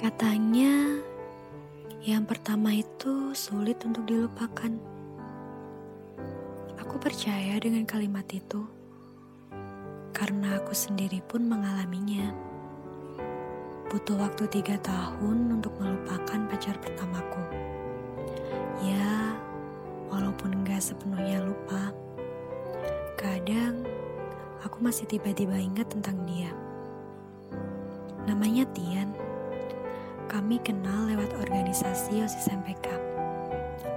Katanya, yang pertama itu sulit untuk dilupakan. Aku percaya dengan kalimat itu karena aku sendiri pun mengalaminya. Butuh waktu tiga tahun untuk melupakan pacar pertamaku. Ya, walaupun enggak sepenuhnya lupa, kadang aku masih tiba-tiba ingat tentang dia. Namanya Tian. Kami kenal lewat organisasi OSIS MPK.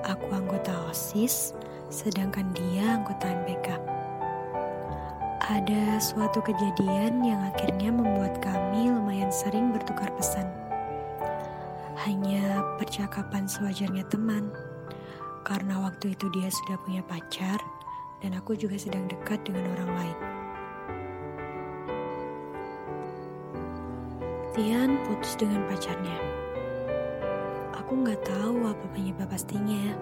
Aku anggota OSIS, sedangkan dia anggota MPK. Ada suatu kejadian yang akhirnya membuat kami lumayan sering bertukar pesan. Hanya percakapan sewajarnya teman, karena waktu itu dia sudah punya pacar dan aku juga sedang dekat dengan orang lain. Tian putus dengan pacarnya. Aku nggak tahu apa penyebab pastinya.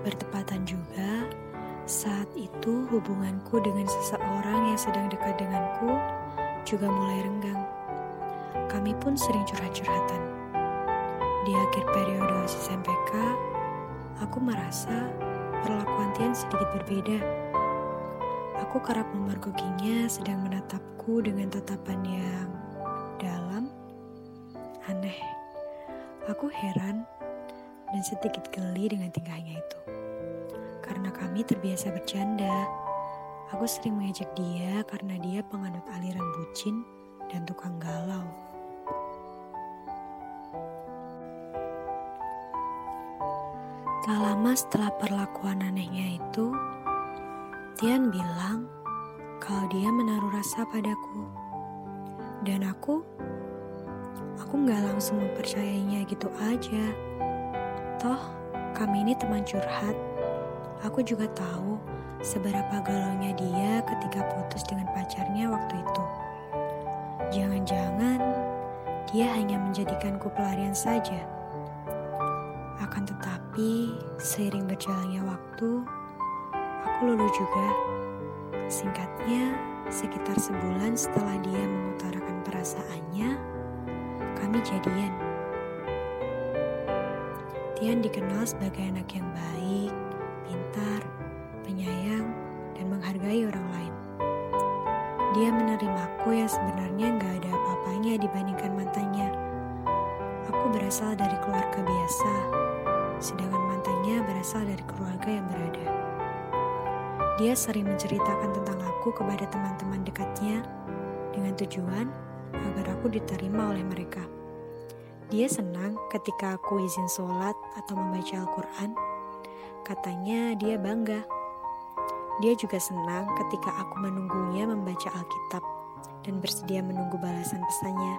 Bertepatan juga saat itu hubunganku dengan seseorang yang sedang dekat denganku juga mulai renggang. Kami pun sering curhat-curhatan. Di akhir periode OSIS MPK, aku merasa perlakuan Tian sedikit berbeda. Aku kerap memergokinya sedang menatapku dengan tatapan yang aneh. Aku heran dan sedikit geli dengan tingkahnya itu. Karena kami terbiasa bercanda, aku sering mengejek dia karena dia penganut aliran bucin dan tukang galau. Tak lama setelah perlakuan anehnya itu, Tian bilang kalau dia menaruh rasa padaku. Dan aku, aku nggak langsung mempercayainya gitu aja. Toh, kami ini teman curhat. Aku juga tahu seberapa galaunya dia ketika putus dengan pacarnya waktu itu. Jangan-jangan dia hanya menjadikanku pelarian saja. Akan tetapi, seiring berjalannya waktu, aku luluh juga. Singkatnya, sekitar sebulan setelah dia mengutarakan perasaannya, kami jadian. Tian dikenal sebagai anak yang baik, pintar, penyayang, dan menghargai orang lain. Dia menerimaku yang sebenarnya nggak ada apa-apanya dibandingkan mantannya. Aku berasal dari keluarga biasa, sedangkan mantannya berasal dari keluarga yang berada. Dia sering menceritakan tentang aku kepada teman-teman dekatnya dengan tujuan agar aku diterima oleh mereka. Dia senang ketika aku izin sholat atau membaca Al-Quran. Katanya dia bangga. Dia juga senang ketika aku menunggunya membaca Alkitab dan bersedia menunggu balasan pesannya.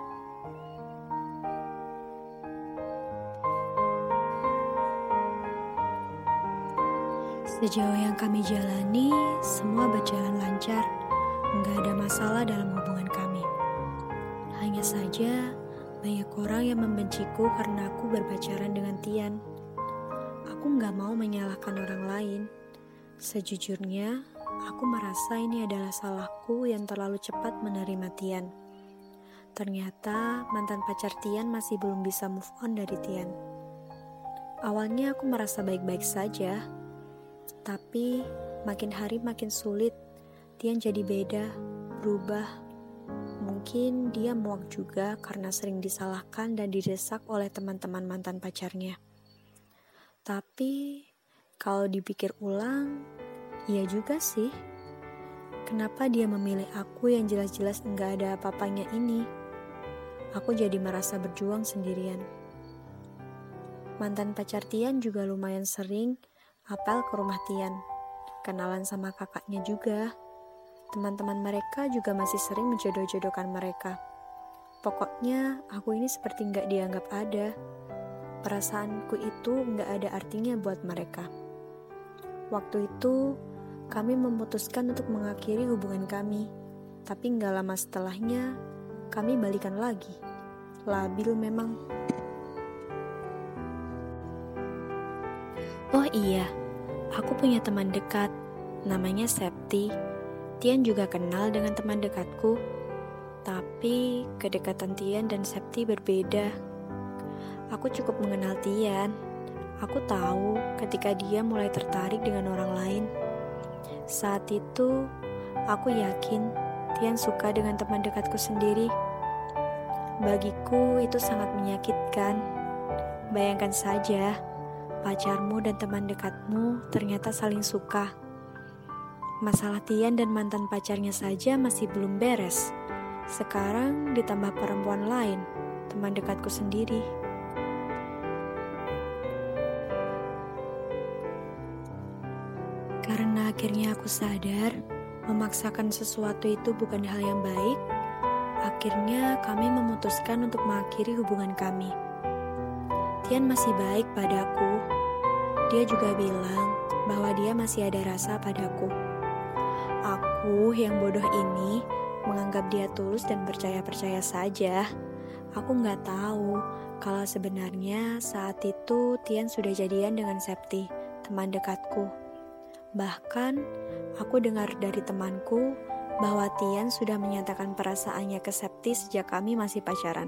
Sejauh yang kami jalani, semua berjalan lancar. Nggak ada masalah dalam hubungan kami. Hanya saja, banyak orang yang membenciku karena aku berpacaran dengan Tian. Aku nggak mau menyalahkan orang lain. Sejujurnya, aku merasa ini adalah salahku yang terlalu cepat menerima Tian. Ternyata mantan pacar Tian masih belum bisa move on dari Tian. Awalnya aku merasa baik-baik saja, tapi makin hari makin sulit. Tian jadi beda, berubah. Mungkin dia muak juga karena sering disalahkan dan didesak oleh teman-teman mantan pacarnya. Tapi kalau dipikir ulang, iya juga sih. Kenapa dia memilih aku yang jelas-jelas enggak ada apa-apanya ini? Aku jadi merasa berjuang sendirian. Mantan pacar Tian juga lumayan sering apel ke rumah Tian. Kenalan sama kakaknya juga. Teman-teman mereka juga masih sering menjodoh-jodohkan mereka. Pokoknya aku ini seperti nggak dianggap ada. Perasaanku itu nggak ada artinya buat mereka. Waktu itu kami memutuskan untuk mengakhiri hubungan kami. Tapi nggak lama setelahnya kami balikan lagi. Labil memang. Oh iya, aku punya teman dekat, namanya Septi. Tian juga kenal dengan teman dekatku, tapi kedekatan Tian dan Septi berbeda. Aku cukup mengenal Tian. Aku tahu ketika dia mulai tertarik dengan orang lain. Saat itu, aku yakin Tian suka dengan teman dekatku sendiri. Bagiku itu sangat menyakitkan. Bayangkan saja, pacarmu dan teman dekatmu ternyata saling suka. Masalah Tian dan mantan pacarnya saja masih belum beres. Sekarang ditambah perempuan lain, teman dekatku sendiri. Karena akhirnya aku sadar, memaksakan sesuatu itu bukan hal yang baik, akhirnya kami memutuskan untuk mengakhiri hubungan kami. Tian masih baik padaku. Dia juga bilang bahwa dia masih ada rasa padaku. Aku yang bodoh ini menganggap dia tulus dan percaya-percaya saja. Aku nggak tahu kalau sebenarnya saat itu Tian sudah jadian dengan Septi, teman dekatku. Bahkan, aku dengar dari temanku bahwa Tian sudah menyatakan perasaannya ke Septi sejak kami masih pacaran.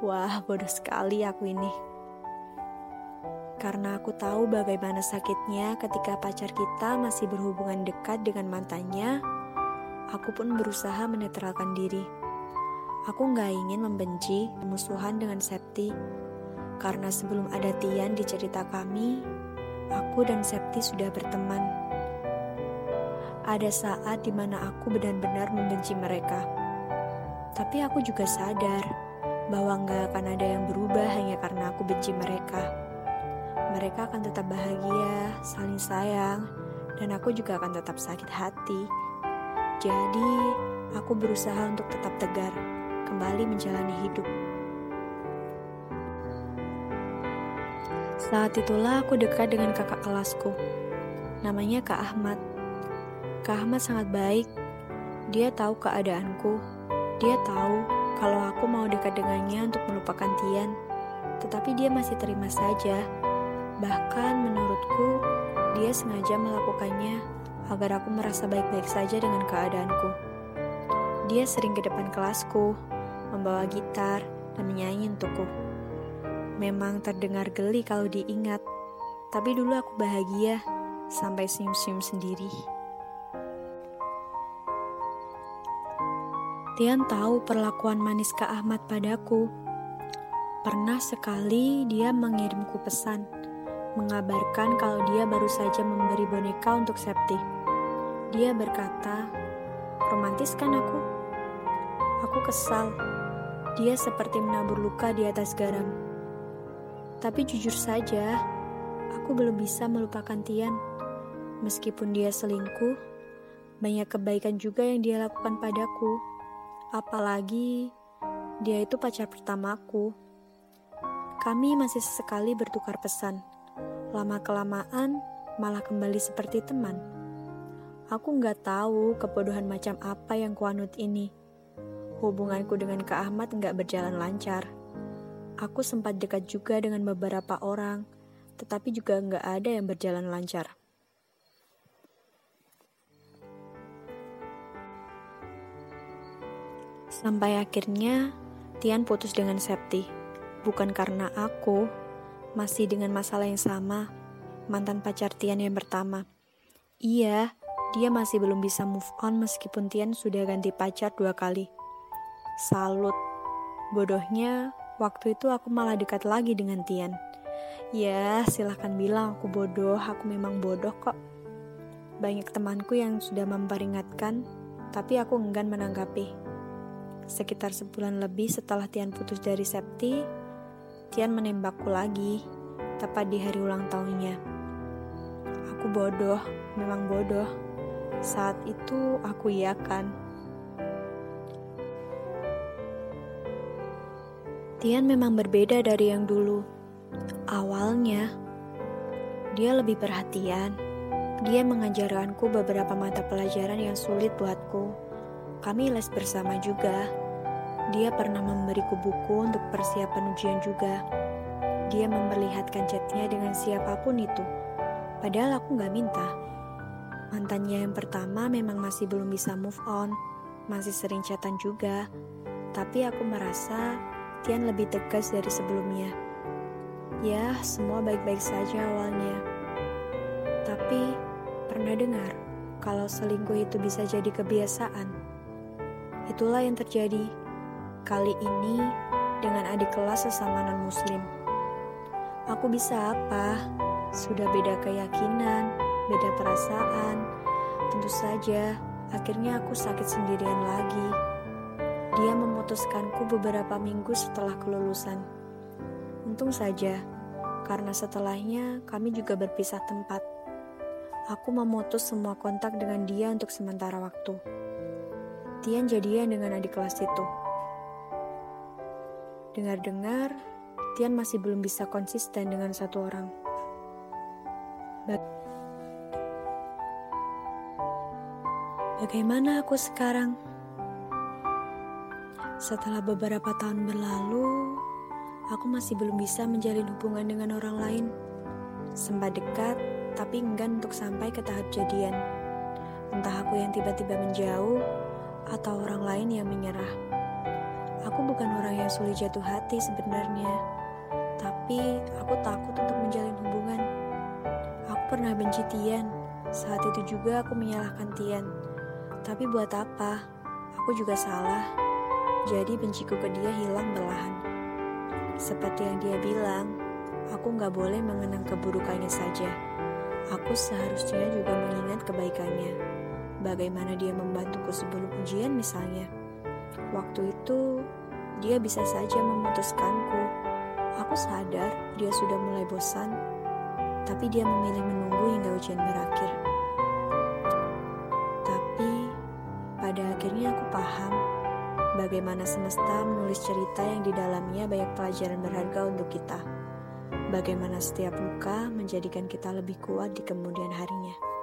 Wah, bodoh sekali aku ini. Karena aku tahu bagaimana sakitnya ketika pacar kita masih berhubungan dekat dengan mantannya, aku pun berusaha menetralkan diri. Aku nggak ingin membenci musuhan dengan Septi, karena sebelum ada Tian di cerita kami, aku dan Septi sudah berteman. Ada saat di mana aku benar-benar membenci mereka. Tapi aku juga sadar bahwa nggak akan ada yang berubah hanya karena aku benci mereka. Mereka akan tetap bahagia, saling sayang, dan aku juga akan tetap sakit hati. Jadi, aku berusaha untuk tetap tegar, kembali menjalani hidup. Saat itulah aku dekat dengan kakak kelasku. Namanya Kak Ahmad. Kak Ahmad sangat baik. Dia tahu keadaanku. Dia tahu kalau aku mau dekat dengannya untuk melupakan Tian. Tetapi dia masih terima saja. Bahkan menurutku, dia sengaja melakukannya agar aku merasa baik-baik saja dengan keadaanku. Dia sering ke depan kelasku, membawa gitar, dan menyanyi untukku. Memang terdengar geli kalau diingat, tapi dulu aku bahagia sampai senyum-senyum sendiri. Tian tahu perlakuan manis Kak Ahmad padaku. Pernah sekali dia mengirimku pesan, mengabarkan kalau dia baru saja memberi boneka untuk Septi. Dia berkata, romantis kan aku? Aku kesal. Dia seperti menabur luka di atas garam. Tapi jujur saja, aku belum bisa melupakan Tian. Meskipun dia selingkuh, banyak kebaikan juga yang dia lakukan padaku. Apalagi dia itu pacar pertamaku. Kami masih sesekali bertukar pesan. Lama-kelamaan malah kembali seperti teman. Aku nggak tahu kebodohan macam apa yang kuanut ini. Hubunganku dengan Kak Ahmad nggak berjalan lancar. Aku sempat dekat juga dengan beberapa orang, tetapi juga nggak ada yang berjalan lancar. Sampai akhirnya Tian putus dengan Septi. Bukan karena aku masih dengan masalah yang sama, mantan pacar Tian yang pertama. Iya, dia masih belum bisa move on meskipun Tian sudah ganti pacar dua kali. Salut. Bodohnya, waktu itu aku malah dekat lagi dengan Tian. Ya, silahkan bilang aku bodoh, aku memang bodoh kok. Banyak temanku yang sudah memperingatkan, tapi aku enggan menanggapi. Sekitar sebulan lebih setelah Tian putus dari Septi, Tian menembakku lagi, tepat di hari ulang tahunnya. Aku bodoh, memang bodoh. Saat itu aku iakan. Tian memang berbeda dari yang dulu. Awalnya, dia lebih perhatian. Dia mengajarkanku beberapa mata pelajaran yang sulit buatku kami les bersama juga. Dia pernah memberiku buku untuk persiapan ujian juga. Dia memperlihatkan chatnya dengan siapa pun itu. Padahal aku gak minta. Mantannya yang pertama memang masih belum bisa move on. Masih sering chatan juga. Tapi aku merasa Tian lebih tegas dari sebelumnya. Ya, semua baik-baik saja awalnya. Tapi, pernah dengar kalau selingkuh itu bisa jadi kebiasaan. Itulah yang terjadi kali ini dengan adik kelas sesama non-muslim. Aku bisa apa? Sudah beda keyakinan, beda perasaan. Tentu saja, akhirnya aku sakit sendirian lagi. Dia memutuskanku beberapa minggu setelah kelulusan. Untung saja, karena setelahnya kami juga berpisah tempat. Aku memutus semua kontak dengan dia untuk sementara waktu. Tian jadian dengan adik kelas itu. Dengar-dengar, Tian masih belum bisa konsisten dengan satu orang. Bagaimana aku sekarang? Setelah beberapa tahun berlalu, aku masih belum bisa menjalin hubungan dengan orang lain. Sempat dekat, tapi enggan untuk sampai ke tahap jadian. Entah aku yang tiba-tiba menjauh, atau orang lain yang menyerah. Aku bukan orang yang sulit jatuh hati sebenarnya, tapi aku takut untuk menjalin hubungan. Aku pernah benci Tian, saat itu juga aku menyalahkan Tian. Tapi buat apa? Aku juga salah. Jadi benciku ke dia hilang berlahan. Seperti yang dia bilang, aku nggak boleh mengenang keburukannya saja. Aku seharusnya juga mengingat kebaikannya. Bagaimana dia membantuku sebelum ujian misalnya. Waktu itu, dia bisa saja memutuskanku. Aku sadar dia sudah mulai bosan, tapi dia memilih menunggu hingga ujian berakhir. Tapi, pada akhirnya aku paham bagaimana semesta menulis cerita yang di dalamnya banyak pelajaran berharga untuk kita. Bagaimana setiap luka menjadikan kita lebih kuat di kemudian harinya.